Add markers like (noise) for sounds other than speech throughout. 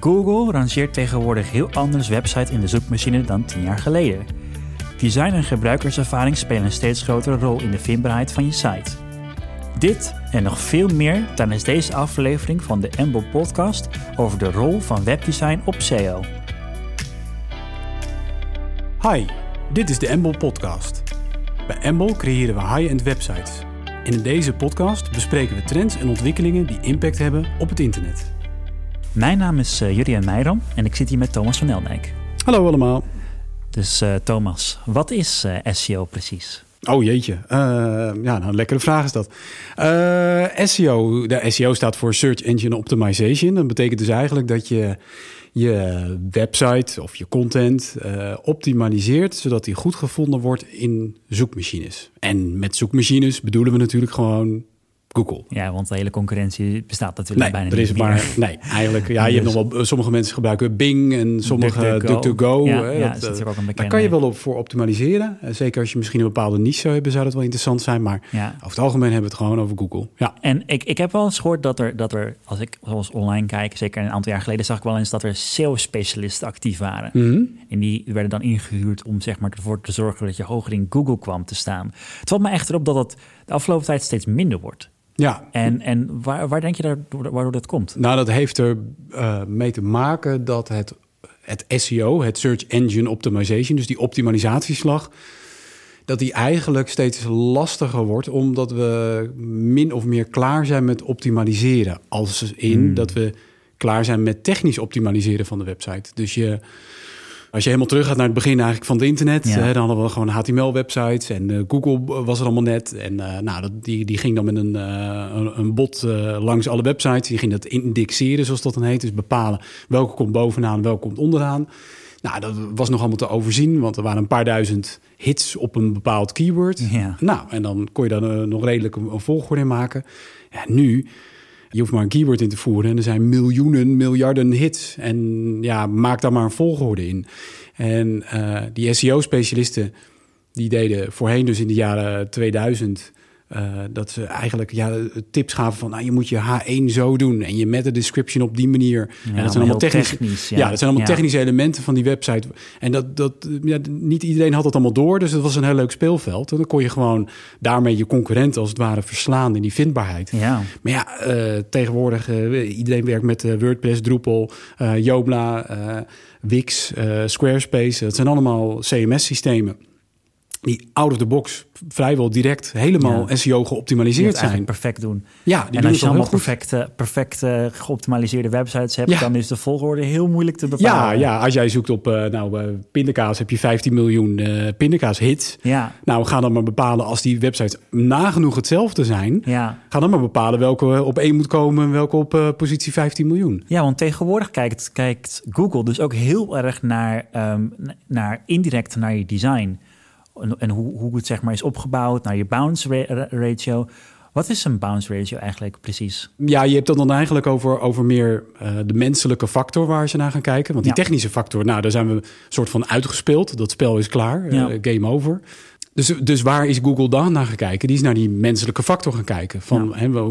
Google rangeert tegenwoordig heel anders website in de zoekmachine dan 10 jaar geleden. Design en gebruikerservaring spelen een steeds grotere rol in de vindbaarheid van je site. Dit en nog veel meer tijdens deze aflevering van de Embol podcast over de rol van webdesign op SEO. Hi, dit is de Embol podcast. Bij Embol creëren we high-end websites. In deze podcast bespreken we trends en ontwikkelingen die impact hebben op het internet. Mijn naam is uh, Jurian Meiram en ik zit hier met Thomas van Eldijk. Hallo allemaal. Dus uh, Thomas, wat is uh, SEO precies? Oh jeetje, ja, nou, een lekkere vraag is dat. SEO, de SEO staat voor Search Engine Optimization. Dat betekent dus eigenlijk dat je je website of je content optimaliseert, zodat die goed gevonden wordt in zoekmachines. En met zoekmachines bedoelen we natuurlijk gewoon Google. Ja, want de hele concurrentie bestaat natuurlijk nee, bijna er is niet maar, meer. Nee, eigenlijk. Ja, je hebt nog wel, (laughs) sommige mensen gebruiken Bing en sommige DuckDuckGo. Ja, hè, ja, dat, dat is eh, ook een bekende. Daar kan je wel op voor optimaliseren. Eh, Zeker als je misschien een bepaalde niche zou hebben, zou dat wel interessant zijn. Maar Ja. over het algemeen hebben we het gewoon over Google. Ja. En ik, ik heb wel eens gehoord dat er, dat er, als ik zoals online kijk, zeker een aantal jaar geleden, zag ik wel eens dat er SEO-specialisten actief waren. Mhm. En die werden dan ingehuurd om zeg maar, ervoor te zorgen dat je hoger in Google kwam te staan. Het valt me echt erop dat het de afgelopen tijd steeds minder wordt. Ja, En, en waar, waar denk je daar, waardoor dat komt? Nou, dat heeft er eh, mee te maken dat het, het SEO, het Search Engine Optimization, dus die optimalisatieslag, dat die eigenlijk steeds lastiger wordt, omdat we min of meer klaar zijn met optimaliseren. Als in dat we klaar zijn met technisch optimaliseren van de website. Dus je. Als je helemaal terug gaat naar het begin eigenlijk van het internet, Ja. hè, dan hadden we gewoon HTML-websites en eh, Google was er allemaal net. En eh, nou, dat, die, die ging dan met een, eh, een, bot langs alle websites. Die ging dat indexeren, zoals dat dan heet. Dus bepalen welke komt bovenaan, welke komt onderaan. Nou, dat was nog allemaal te overzien, want er waren een paar duizend hits op een bepaald keyword. Ja. Nou, en dan kon je daar nog redelijk een, een volgorde in maken. Ja, nu, je hoeft maar een keyword in te voeren en er zijn miljoenen, miljarden hits. En ja, maak daar maar een volgorde in. En eh, die SEO-specialisten, die deden voorheen dus in de jaren 2000... eh, dat ze eigenlijk ja, tips gaven van... Nou, je moet je H1 zo doen en je meta description op die manier. en dat zijn allemaal technische, technisch, ja. ja. dat zijn allemaal Ja. technische elementen van die website. En dat, dat, ja, niet iedereen had dat allemaal door, dus het was een heel leuk speelveld. En dan kon je gewoon daarmee je concurrent als het ware verslaan in die vindbaarheid. Ja, Maar ja, eh, tegenwoordig uh, iedereen werkt met WordPress, Drupal, Yola, Wix, eh, Squarespace. Dat zijn allemaal CMS-systemen die out of the box vrijwel direct helemaal Ja. SEO geoptimaliseerd zijn. perfect doen. Ja, die en doen als je allemaal perfecte, perfecte geoptimaliseerde websites hebt, Ja. dan is de volgorde heel moeilijk te Ja, bepalen. ja, als jij zoekt op uh, nou, uh, pindakaas, heb je 15 miljoen uh, pindakaas-hits. Ja, Nou, ga dan maar bepalen als die websites nagenoeg hetzelfde zijn. ja. Ga dan maar bepalen welke op één moet komen en welke op positie 15 miljoen. Ja, want tegenwoordig kijkt, kijkt Google dus ook heel erg naar, ehm, naar indirect naar je design. En, en hoe, hoe het zeg maar is opgebouwd, naar je bounce ra- ratio. Wat is een bounce ratio eigenlijk precies? Ja, je hebt het dan eigenlijk over, over meer uh, de menselijke factor waar ze naar gaan kijken. Want die Ja. technische factor, nou, daar zijn we een soort van uitgespeeld. Dat spel is klaar, Ja. uh, game over. Dus, dus waar is Google dan naar gaan kijken? Die is naar die menselijke factor gaan kijken. Van, Ja.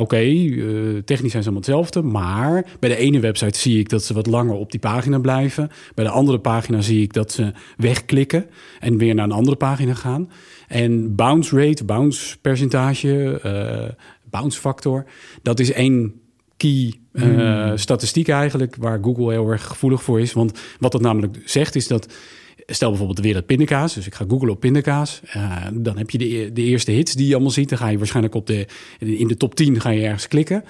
oké, uh, technisch zijn ze allemaal hetzelfde. Maar bij de ene website zie ik dat ze wat langer op die pagina blijven. Bij de andere pagina zie ik dat ze wegklikken en weer naar een andere pagina gaan. En bounce rate, bounce percentage, uh, bounce factor, dat is één key uh, Hmm. statistiek eigenlijk, waar Google heel erg gevoelig voor is. Want wat dat namelijk zegt is dat, stel bijvoorbeeld weer dat pindakaas, dus ik ga googlen op pindakaas, uh, dan heb je de, de, eerste hits die je allemaal ziet, dan ga je waarschijnlijk op de, in de top 10 ga je ergens klikken.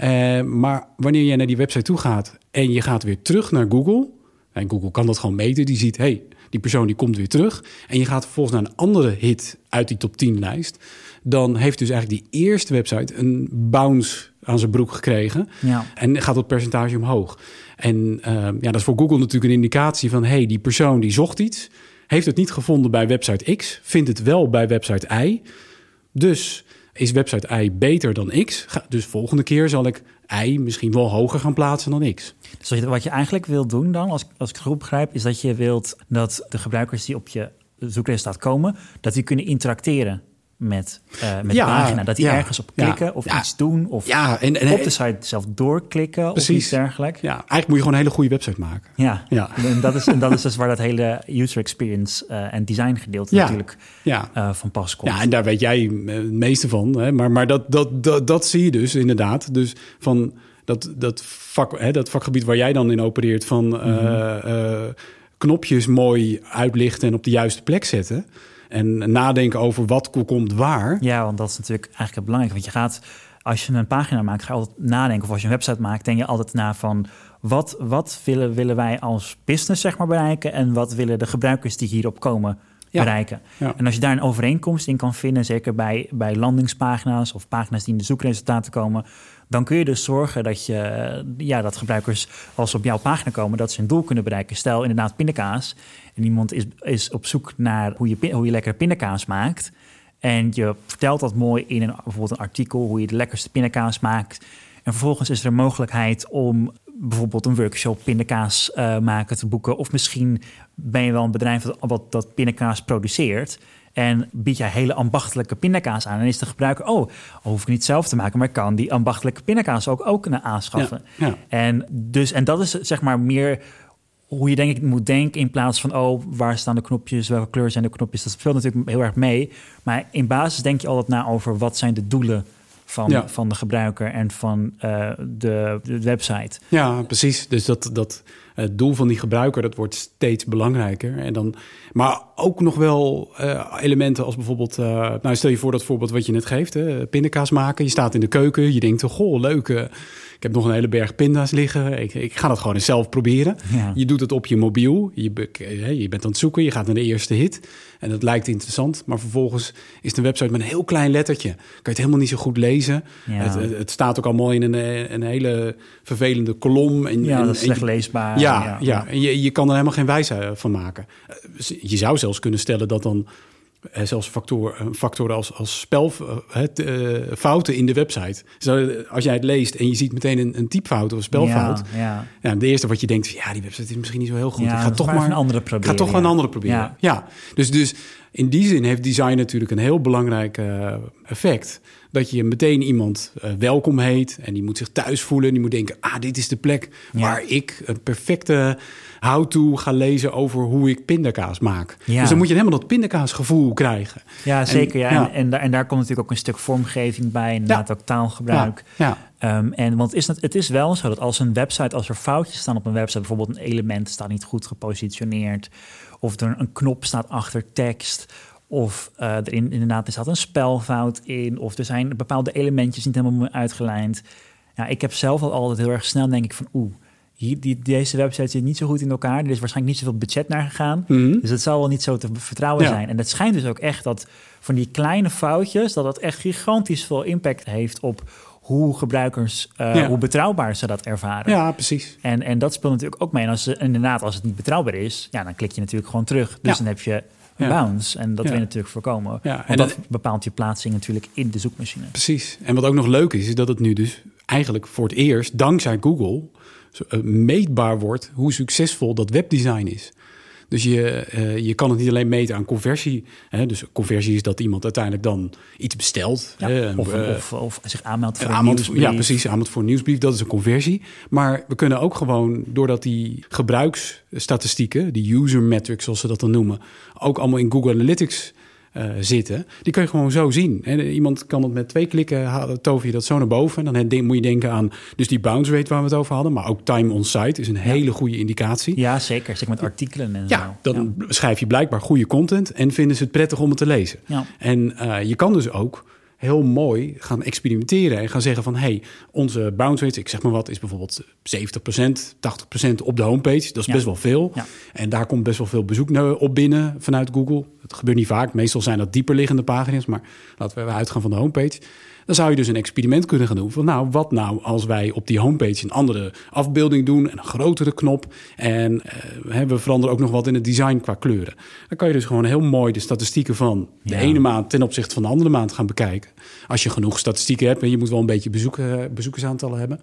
Uh, maar wanneer je naar die website toe gaat en je gaat weer terug naar Google, en Google kan dat gewoon meten, die ziet, hey, die persoon die komt weer terug. En je gaat vervolgens naar een andere hit uit die top 10 lijst. Dan heeft dus eigenlijk die eerste website een bounce aan zijn broek gekregen. Ja. En gaat dat percentage omhoog. En uh, ja, dat is voor Google natuurlijk een indicatie van... hey, die persoon die zocht iets, heeft het niet gevonden bij website X... vindt het wel bij website Y. Dus is website Y beter dan X? Dus volgende keer zal ik Y misschien wel hoger gaan plaatsen dan X. Dus wat je, wat je eigenlijk wilt doen dan, als, als ik het goed begrijp... is dat je wilt dat de gebruikers die op je zoekresultaat komen... dat die kunnen interacteren met, uh, met Ja, de pagina. Dat die ja, ergens op ja, klikken of iets doen. Of Ja, en, en op de site zelf doorklikken of iets dergelijks. ja, eigenlijk moet je gewoon een hele goede website maken. Ja, Ja. En, dat is, en dat is dus waar dat hele user experience eh, en design gedeelte natuurlijk Ja. eh, van pas komt. Ja, en daar weet jij eh, het meeste van. Hè? Maar, maar dat, dat, dat, dat zie je dus inderdaad. Dus van dat, dat, vak, hè, dat vakgebied waar jij dan in opereert... van eh, eh, knopjes mooi uitlichten en op de juiste plek zetten... en nadenken over wat komt waar. Ja, want dat is natuurlijk eigenlijk het belangrijke. Want je gaat, als je een pagina maakt, ga je altijd nadenken. Of als je een website maakt, denk je altijd na van... wat, wat willen, willen wij als business zeg maar bereiken... en wat willen de gebruikers die hierop komen Ja. bereiken. Ja. En als je daar een overeenkomst in kan vinden... zeker bij, bij landingspagina's of pagina's die in de zoekresultaten komen... dan kun je dus zorgen dat, je, ja, dat gebruikers als ze op jouw pagina komen... dat ze hun doel kunnen bereiken. Stel inderdaad pindakaas en iemand is, is op zoek naar hoe je, hoe je lekker pindakaas maakt... En je vertelt dat mooi in een, bijvoorbeeld een artikel hoe je de lekkerste pindakaas maakt. En vervolgens is er een mogelijkheid om bijvoorbeeld een workshop pindakaas eh, maken te boeken. Of misschien ben je wel een bedrijf dat, wat dat pindakaas produceert. En bied jij hele ambachtelijke pindakaas aan. En is de gebruiker, oh, hoef ik niet zelf te maken, maar kan die ambachtelijke pindakaas ook, ook naar aanschaffen. Ja, ja. En, dus, en dat is zeg maar meer hoe je denk ik moet denken in plaats van oh waar staan de knopjes, welke kleur zijn de knopjes. Dat speelt natuurlijk heel erg mee. Maar in basis denk je altijd na over wat zijn de doelen van, Ja. van de gebruiker en van eh, de, de website. Ja, precies. Dus dat, dat het doel van die gebruiker, dat wordt steeds belangrijker. En dan, maar ook nog wel eh, elementen als bijvoorbeeld... eh, nou, stel je voor dat voorbeeld wat je net geeft. Hè, pindakaas maken. Je staat in de keuken. Je denkt, goh, leuk. eh, ik heb nog een hele berg pinda's liggen. Ik, ik ga dat gewoon eens zelf proberen. Ja. Je doet het op je mobiel. Je, je bent aan het zoeken. Je gaat naar de eerste hit. En dat lijkt interessant. Maar vervolgens is een website met een heel klein lettertje. Kan je het helemaal niet zo goed lezen. Ja. Het, het- staat ook allemaal in een, een hele vervelende kolom. En, Ja, en- dat is slecht leesbaar. Ja, ja. en je, je kan er helemaal geen wijze van maken. Je zou zelfs kunnen stellen dat dan eh, zelfs factor, een factor als, als spelfouten in de website. Zo, als jij het leest en je ziet meteen een, een typfout of een spelfout. Ja, ja. Ja, de eerste wat je denkt, ja, die website is misschien niet zo heel goed. Ja, ik ga toch maar een andere Ik proberen, ga toch een andere proberen. Ja. Dus, dus in die zin heeft design natuurlijk een heel belangrijk eh, effect. Dat je meteen iemand eh, welkom heet en die moet zich thuis voelen. Die moet denken, ah, dit is de plek Ja. waar ik een perfecte how-to ga lezen over hoe ik pindakaas maak. Ja. Dus dan moet je helemaal dat pindakaasgevoel krijgen. Ja, zeker. Ja. ja. En, en, daar, en daar komt natuurlijk ook een stuk vormgeving bij, inderdaad ook taalgebruik. Ja, ja. Ehm, en want is, het- het is wel zo dat als een website, als er foutjes staan op een website, bijvoorbeeld een element staat niet goed gepositioneerd, of er een knop staat achter tekst, of eh, er in, inderdaad er staat een spelfout in, of er zijn bepaalde elementjes niet helemaal uitgelijnd. Ja, ik heb zelf al altijd heel erg snel denk ik van oeh, hier, die, deze website zit niet zo goed in elkaar. Er is waarschijnlijk niet zoveel budget naar gegaan. Mhm. Dus het zal wel niet zo te vertrouwen Ja. zijn. En het schijnt dus ook echt dat van die kleine foutjes, dat dat echt gigantisch veel impact heeft op hoe gebruikers, eh, Ja. hoe betrouwbaar ze dat ervaren. ja, precies. En, en dat speelt natuurlijk ook mee. En als ze, inderdaad, als het niet betrouwbaar is, ja, dan klik je natuurlijk gewoon terug. Dus Ja. dan heb je een Ja. bounce. En dat Ja. wil je natuurlijk voorkomen. Ja, Want en dat dat- bepaalt je plaatsing natuurlijk in de zoekmachine. Precies. En wat ook nog leuk is, is dat het nu dus eigenlijk voor het eerst, dankzij Google, eh, meetbaar wordt hoe succesvol dat webdesign is. Dus je, eh, je kan het niet alleen meten aan conversie. Hè? Dus conversie is dat iemand uiteindelijk dan iets bestelt. Ja, hè, of, eh, of, of zich aanmeldt voor een een nieuwsbrief. ja, precies. Aanbod voor een nieuwsbrief, dat is een conversie. Maar we kunnen ook gewoon, doordat die gebruiksstatistieken, die user metrics zoals ze dat dan noemen, ook allemaal in Google Analytics eh, zitten, die kun je gewoon zo zien. En iemand kan het met twee klikken, ha- tover je dat zo naar boven. En dan moet je denken aan dus die bounce rate waar we het over hadden, maar ook time on site is een hele goede indicatie. Ja, zeker. Zeker met artikelen en Ja, zo. dan schrijf je blijkbaar goede content en vinden ze het prettig om het te lezen. Ja. En eh, je kan dus ook heel mooi gaan experimenteren en gaan zeggen van... hey, onze bounce rate, ik zeg maar wat, is bijvoorbeeld 70%, 80% op de homepage. Dat is Ja. best wel veel. Ja. En daar komt best wel veel bezoek op binnen vanuit Google. Dat gebeurt niet vaak. Meestal zijn dat dieper liggende pagina's, maar laten we uitgaan van de homepage. Dan zou je dus een experiment kunnen gaan doen van nou, wat nou als wij op die homepage een andere afbeelding doen en een grotere knop en eh, we veranderen ook nog wat in het design qua kleuren. Dan kan je dus gewoon heel mooi de statistieken van de Ja. ene maand ten opzichte van de andere maand gaan bekijken. Als je genoeg statistieken hebt en je moet wel een beetje bezoek, eh, bezoekersaantallen hebben.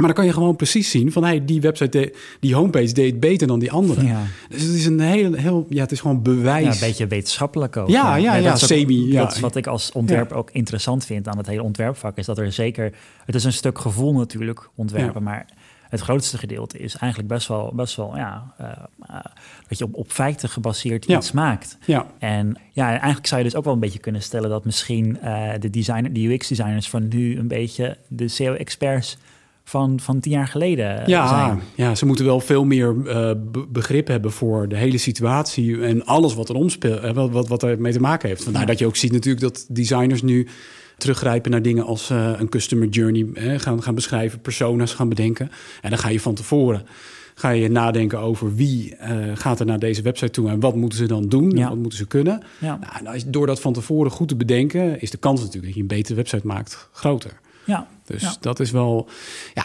Maar dan kan je gewoon precies zien van hey, die website, de, die homepage deed beter dan die andere. Ja. Dus het is een heel, heel, ja, het is gewoon bewijs. Ja, een beetje wetenschappelijk ook. Ja, ja, ja, dat is ook- semi, ja. Dat is wat ik als ontwerper ook interessant vind aan het hele ontwerpvak. Is dat er zeker... Het is een stuk gevoel natuurlijk, ontwerpen. Maar het grootste gedeelte is eigenlijk best wel... Best wel ja, eh, eh, dat je op, op feiten gebaseerd Ja. iets maakt. Ja, En ja, eigenlijk zou je dus ook wel een beetje kunnen stellen... dat misschien eh, de, designer, de UX-designers van nu... een beetje de SEO-experts van, van tien jaar geleden ja, zijn. ja, ze moeten wel veel meer eh, be- begrip hebben voor de hele situatie en alles wat er omspeelt, eh, wat, wat, wat er mee te maken heeft. Vandaar Ja. dat je ook ziet natuurlijk dat designers nu teruggrijpen naar dingen als eh, een customer journey eh, gaan, gaan beschrijven, personas gaan bedenken. En dan ga je van tevoren ga je nadenken over wie eh, gaat er naar deze website toe en wat moeten ze dan doen, Ja. wat moeten ze kunnen. Ja. Nou, door dat van tevoren goed te bedenken, is de kans natuurlijk dat je een betere website maakt groter. Ja, Dus Ja. dat is wel. Ja,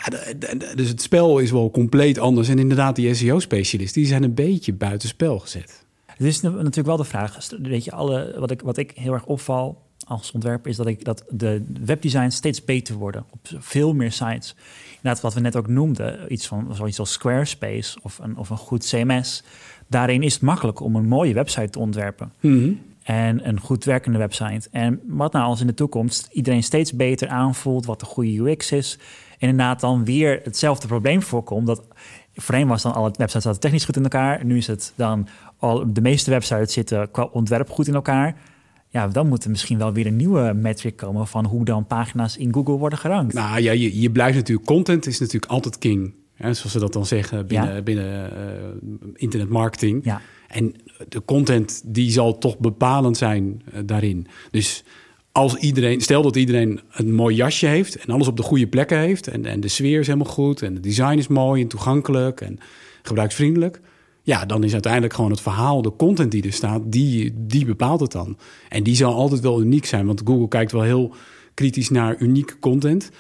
dus het spel is wel compleet anders. En inderdaad, die SEO-specialisten die zijn een beetje buitenspel gezet. Het is natuurlijk wel de vraag, weet je, alle, wat, ik, wat ik heel erg opval als ontwerper is dat, ik, dat de webdesigns steeds beter worden op veel meer sites. Inderdaad, wat we net ook noemden, iets van zoiets als Squarespace of een, of een goed CMS. Daarin is het makkelijk om een mooie website te ontwerpen. En een goed werkende website. En wat nou als in de toekomst iedereen steeds beter aanvoelt wat de goede UX is. En inderdaad dan weer hetzelfde probleem voorkomt. Dat voorheen was dan alle websites zaten technisch goed in elkaar. Nu is het dan al de meeste websites zitten qua ontwerp goed in elkaar. Ja, dan moet er misschien wel weer een nieuwe metric komen van hoe dan pagina's in Google worden gerankt. Nou ja, je, je blijft natuurlijk. Content is natuurlijk altijd king. Hè, zoals ze dat dan zeggen binnen, Ja. binnen eh, internetmarketing. Ja. En de content die zal toch bepalend zijn eh, daarin. Dus als iedereen, stel dat iedereen een mooi jasje heeft en alles op de goede plekken heeft. En, en de sfeer is helemaal goed en het design is mooi en toegankelijk en gebruiksvriendelijk. Ja, dan is uiteindelijk gewoon het verhaal, de content die er staat, die, die bepaalt het dan. En die zal altijd wel uniek zijn, want Google kijkt wel heel kritisch naar unieke content.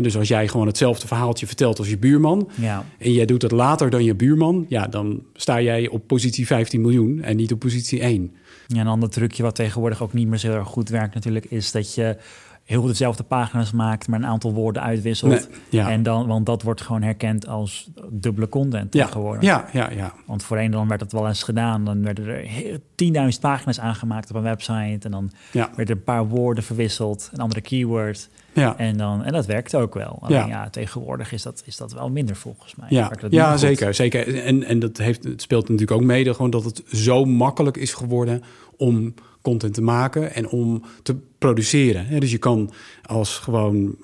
Dus als jij gewoon hetzelfde verhaaltje vertelt als je buurman, Ja. en jij doet het later dan je buurman, ja, dan sta jij op positie 15 miljoen en niet op positie 1. Ja, een ander trucje wat tegenwoordig ook niet meer zo heel erg goed werkt natuurlijk... is dat je heel dezelfde pagina's maakt... maar een aantal woorden uitwisselt. Nee, ja. En dan, want dat wordt gewoon herkend als dubbele content Ja, tegenwoordig. ja, ja, ja. Want voorheen dan werd dat wel eens gedaan. Dan werden er heel- 10.000 pagina's aangemaakt op een website. En dan Ja. werden een paar woorden verwisseld. Een andere keyword. Ja, En, dan, en dat werkt ook wel. Alleen ja, Ja. tegenwoordig is dat, is dat wel minder volgens mij. ja, goed. zeker. zeker. En, en dat heeft, het speelt natuurlijk ook mede gewoon dat het zo makkelijk is geworden om content te maken en om te produceren. Dus je kan als gewoon,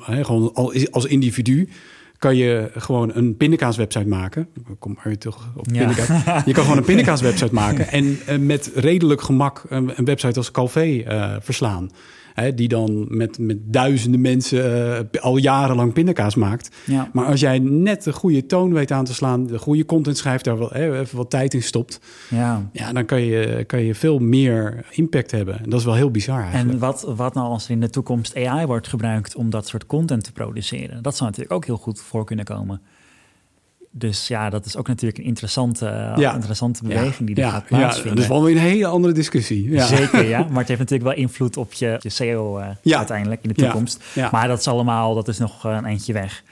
hè, gewoon als, individu kan je gewoon een pindakaaswebsite maken. Kom maar weer terug op Ja. pindakaas. Je kan gewoon een (laughs) pindakaaswebsite maken en eh, met redelijk gemak een, een website als Calvé eh, verslaan. Hè, die dan met, met duizenden mensen eh, al jarenlang pindakaas maakt. Ja. Maar als jij net de goede toon weet aan te slaan, de goede content schrijft, daar wel, hè, even wat tijd in stopt, Ja. ja, dan kan je, kan je veel meer impact hebben. En dat is wel heel bizar eigenlijk. En wat, wat nou als er in de toekomst AI wordt gebruikt om dat soort content te produceren? Dat zou natuurlijk ook heel goed voor kunnen komen. Dus ja, dat is ook natuurlijk een interessante, eh, Ja. interessante beweging die er ja, gaat ja, plaatsvinden. dat is wel weer een hele andere discussie. Ja. Zeker, ja. (laughs) Maar het heeft natuurlijk wel invloed op je, je SEO eh, Ja. uiteindelijk in de Ja. toekomst. Ja. Maar dat is allemaal, dat is nog eh, een eindje weg.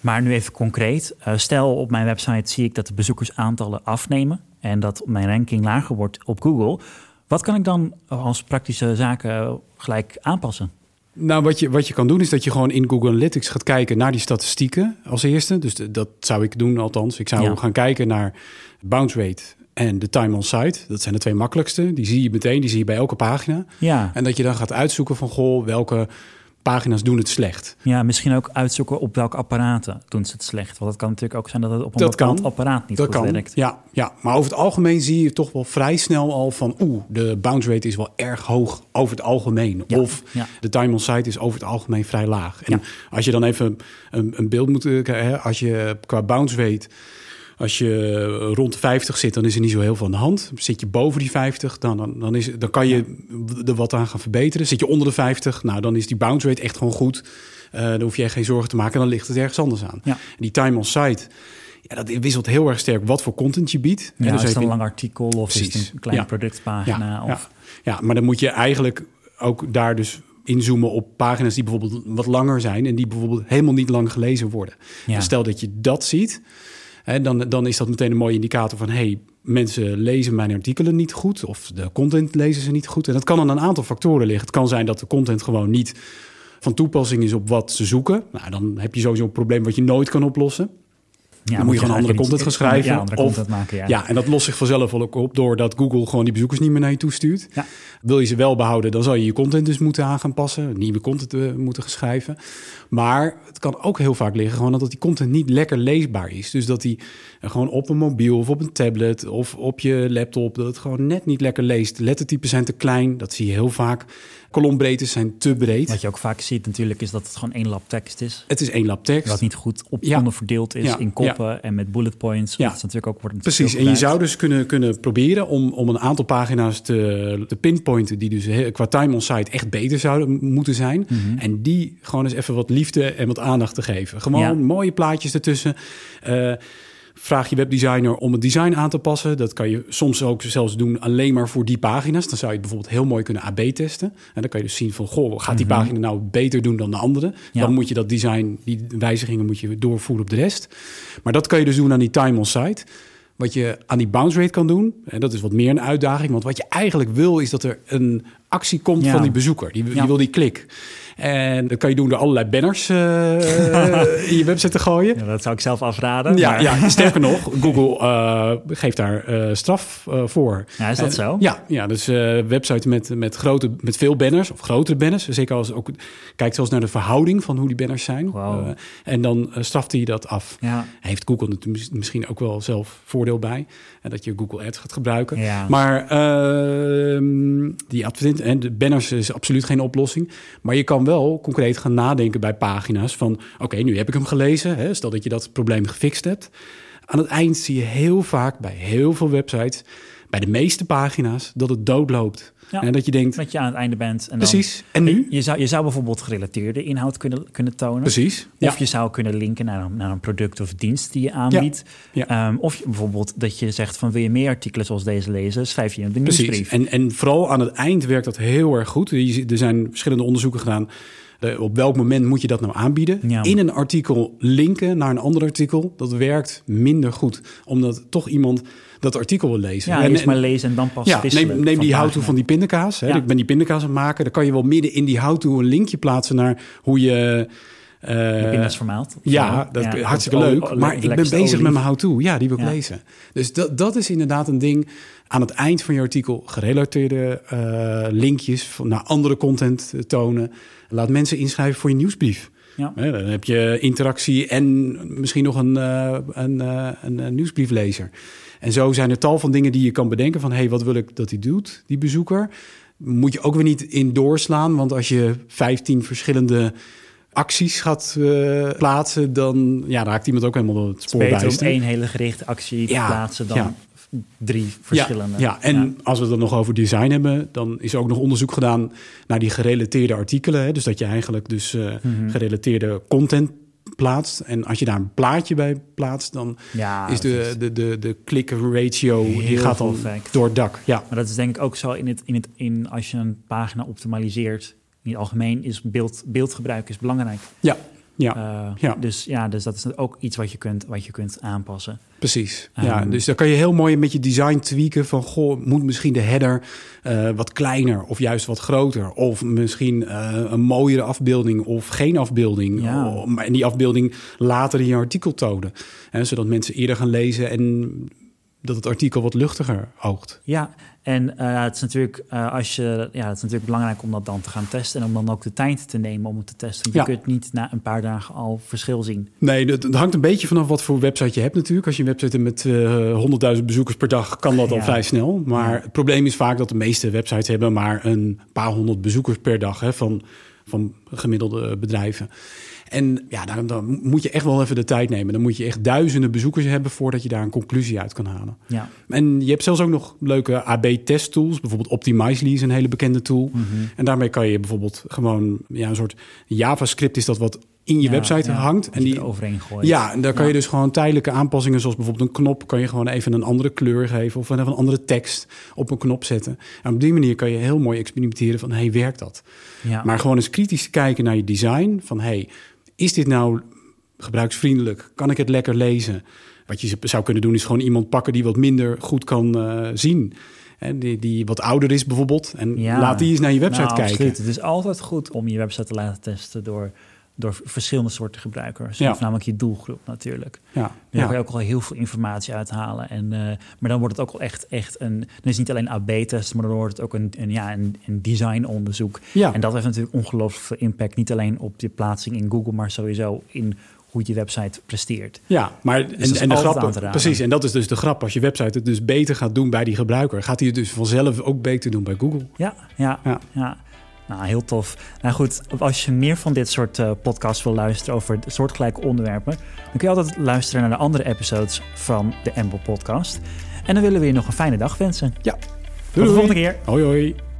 Maar nu even concreet. Stel op mijn website zie ik dat de bezoekersaantallen afnemen... en dat mijn ranking lager wordt op Google. Wat kan ik dan als praktische zaken gelijk aanpassen? Nou, wat je, wat je kan doen is dat je gewoon in Google Analytics gaat kijken naar die statistieken als eerste. Dus de- dat zou ik doen althans. Ik zou Ja. gaan kijken naar bounce rate en de time on site. Dat zijn de twee makkelijkste. Die zie je meteen, die zie je bij elke pagina. Ja, En dat je dan gaat uitzoeken van, goh, welke pagina's doen het slecht. ja misschien ook uitzoeken op welke apparaten doen ze het slecht. Want het kan natuurlijk ook zijn dat het op een Dat bepaald kan. apparaat niet dat goed kan, werkt. ja, ja. Maar over het algemeen zie je toch wel vrij snel al van... oeh, de bounce rate is wel erg hoog over het algemeen. Ja, Of ja. de time on site is over het algemeen vrij laag. En Ja. als je dan even een, een beeld moet... eh, hè, als je qua bounce rate... Als je rond de 50 zit, dan is er niet zo heel veel aan de hand. Zit je boven die 50, dan, dan, dan, is, dan kan je er wat aan gaan verbeteren. Zit je onder de 50, nou, dan is die bounce rate echt gewoon goed. Eh, dan hoef je echt geen zorgen te maken. Dan ligt het ergens anders aan. Ja. En die time on site, ja, dat wisselt heel erg sterk wat voor content je biedt. Ja, En dus is het een lang artikel of is het een kleine Ja. productpagina? ja, of... ja. maar dan moet je eigenlijk ook daar dus inzoomen op pagina's die bijvoorbeeld wat langer zijn en die bijvoorbeeld helemaal niet lang gelezen worden. Ja. Dus stel dat je dat ziet, dan, dan is dat meteen een mooie indicator van hey, mensen lezen mijn artikelen niet goed of de content lezen ze niet goed. En dat kan aan een aantal factoren liggen. Het kan zijn dat de content gewoon niet van toepassing is op wat ze zoeken. Nou, dan heb je sowieso een probleem wat je nooit kan oplossen. Ja, dan moet je gewoon andere content gaan schrijven. Ja, andere of, content maken, ja. ja, en dat lost zich vanzelf wel ook op doordat Google gewoon die bezoekers niet meer naar je toe stuurt. Ja. Wil je ze wel behouden, dan zal je je content dus moeten aan gaan passen. Nieuwe content eh, moeten gaan schrijven. Maar het kan ook heel vaak liggen gewoon dat die content niet lekker leesbaar is. Dus dat die eh, gewoon op een mobiel of op een tablet of op je laptop... dat het gewoon net niet lekker leest. Lettertypes zijn te klein, dat zie je heel vaak. Kolombreedtes zijn te breed. Wat je ook vaak ziet natuurlijk is dat het gewoon één lap tekst is. Het is één lap tekst. Wat niet goed op Ja. onderverdeeld is Ja, in koppen en met bullet points. Ja. Dat is natuurlijk ook wordt Precies, en je zou dus kunnen, kunnen proberen om, om een aantal pagina's te, te pinpointen... die dus qua time on site echt beter zouden moeten zijn. Mhm. En die gewoon eens even wat liefde en wat aandacht te geven. Gewoon mooie plaatjes ertussen. Eh, vraag je webdesigner om het design aan te passen. Dat kan je soms ook zelfs doen alleen maar voor die pagina's. Dan zou je het bijvoorbeeld heel mooi kunnen AB testen. En dan kan je dus zien van, goh, gaat die pagina nou beter doen dan de andere? Mhm. Ja. Dan moet je dat design, die wijzigingen moet je doorvoeren op de rest. Maar dat kan je dus doen aan die time on site. Wat je aan die bounce rate kan doen, en dat is wat meer een uitdaging. Want wat je eigenlijk wil, is dat er een actie komt Ja. van die bezoeker. Die, die Ja. wil die klik. En dat kan je doen door allerlei banners eh, (laughs) in je website te gooien. Ja, dat zou ik zelf afraden. Ja, maar- ja, (laughs) sterker nog, Google eh, geeft daar eh, straf voor. Ja, is dat zo? Ja, ja dus websites met, met, grote, met veel banners of grotere banners. Zeker als ook kijkt zelfs naar de verhouding van hoe die banners zijn. En dan straft hij dat af. Ja. Heeft Google natuurlijk misschien ook wel zelf voordeel bij. En dat je Google Ads gaat gebruiken. Ja. Maar ehm, die advertent en de banners is absoluut geen oplossing. Maar je kan wel concreet gaan nadenken bij pagina's van... oké, nu heb ik hem gelezen. Hè, stel dat je dat probleem gefixt hebt. Aan het eind zie je heel vaak bij heel veel websites... bij de meeste pagina's dat het doodloopt. Ja. En dat je denkt, Dat je aan het einde bent. En dan, precies, en nu? Je zou, je zou bijvoorbeeld gerelateerde inhoud kunnen, kunnen tonen. Precies, Of ja. je zou kunnen linken naar een, naar een product of dienst die je aanbiedt. Ja. Ehm, of je, bijvoorbeeld dat je zegt van wil je meer artikelen zoals deze lezen, schrijf je in de Precies. nieuwsbrief. En, en vooral aan het eind werkt dat heel erg goed. Er zijn verschillende onderzoeken gedaan. Eh, op welk moment moet je dat nou aanbieden? Ja. In een artikel linken naar een ander artikel, dat werkt minder goed. Omdat toch iemand dat artikel wil lezen. ja, En- eerst maar lezen en dan pas ja, neem, die pagina. how-to van die pindakaas. Hè. Ja. Ik ben die pindakaas aan het maken. Dan kan je wel midden in die how-to een linkje plaatsen naar hoe je... De pinda's ja, dat is hartstikke leuk. maar ik ben bezig met mijn how-to. Ja, die wil ik Ja. lezen. Dus dat, dat is inderdaad een ding. Aan het eind van je artikel gerelateerde eh, linkjes naar andere content tonen. Laat mensen inschrijven voor je nieuwsbrief. Ja. Dan heb je interactie en misschien nog een, eh, een, een, nieuwsbrieflezer. En zo zijn er tal van dingen die je kan bedenken van... hé, hey, wat wil ik dat hij doet, die bezoeker? Moet je ook weer niet in doorslaan. Want als je 15 verschillende acties gaat eh, plaatsen... dan ja, raakt iemand ook helemaal het spoor Beter om één hele gerichte actie te Ja, plaatsen dan ja. drie verschillende. Ja, ja. en als we het dan nog over design hebben, dan is er ook nog onderzoek gedaan naar die gerelateerde artikelen. Hè? Dus dat je eigenlijk dus eh, Mhm. gerelateerde content plaatst. En als je daar een plaatje bij plaatst, dan Ja, is de, de, de, de click ratio die gaat effect. door het dak. Ja, Maar dat is denk ik ook zo in het, in het in als je een pagina optimaliseert. In het algemeen is beeld, beeldgebruik is belangrijk. ja, ja. Eh, ja. Dus ja, dus dat is ook iets wat je kunt, wat je kunt aanpassen. Precies. ja, Ehm, dus dan kan je heel mooi met je design tweaken van... goh, moet misschien de header eh, wat kleiner of juist wat groter... of misschien eh, een mooiere afbeelding of geen afbeelding. Ja. Oh, maar en die afbeelding later in je artikel tonen. Hè, zodat mensen eerder gaan lezen en dat het artikel wat luchtiger oogt. Ja, en eh, het is natuurlijk eh, als je ja, het is natuurlijk belangrijk om dat dan te gaan testen en om dan ook de tijd te nemen om het te testen. Want je Ja. kunt niet na een paar dagen al verschil zien. Nee, dat, hangt een beetje vanaf wat voor website je hebt natuurlijk. Als je een website hebt met eh 100.000 bezoekers per dag, kan dat al Ja. vrij snel. Maar Ja. het probleem is vaak dat de meeste websites hebben maar een paar honderd bezoekers per dag hè, van, van gemiddelde bedrijven. En ja, dan, dan moet je echt wel even de tijd nemen. Dan moet je echt duizenden bezoekers hebben voordat je daar een conclusie uit kan halen. Ja, En je hebt zelfs ook nog leuke AB-test-tools. Bijvoorbeeld Optimizely is een hele bekende tool. Mhm. En daarmee kan je bijvoorbeeld gewoon ja, een soort JavaScript is dat wat in je Ja, website ja, hangt. En die, er overheen gooit. ja, en daar kan Ja. je dus gewoon tijdelijke aanpassingen, zoals bijvoorbeeld een knop, kan je gewoon even een andere kleur geven of even een andere tekst op een knop zetten. En op die manier kan je heel mooi experimenteren van, hey, werkt dat? Ja. Maar gewoon eens kritisch kijken naar je design. Van hey, is dit nou gebruiksvriendelijk? Kan ik het lekker lezen? Wat je zou kunnen doen is gewoon iemand pakken die wat minder goed kan eh, zien. Hè, die, die wat ouder is bijvoorbeeld. En Ja. laat die eens naar je website Nou, kijken. Absoluut. Het is altijd goed om je website te laten testen door, door verschillende soorten gebruikers. Ja. Of namelijk je doelgroep natuurlijk. Ja, Daar ja. kan je ook al heel veel informatie uithalen. En, eh, maar dan wordt het ook wel echt, echt een... Dan is het niet alleen AB-test, maar dan wordt het ook een, een, ja, een, een designonderzoek. ja. En dat heeft natuurlijk ongelooflijk veel impact. Niet alleen op je plaatsing in Google, maar sowieso in hoe je website presteert. Ja, maar en, is en de grap, precies, en dat is dus de grap. Als je website het dus beter gaat doen bij die gebruiker, gaat hij het dus vanzelf ook beter doen bij Google. Ja, ja, Ja. ja. Nou, heel tof. Nou goed, als je meer van dit soort eh, podcasts wil luisteren over soortgelijke onderwerpen, dan kun je altijd luisteren naar de andere episodes van de Amble Podcast. En dan willen we je nog een fijne dag wensen. Ja, Tot de volgende keer. Hoi hoi.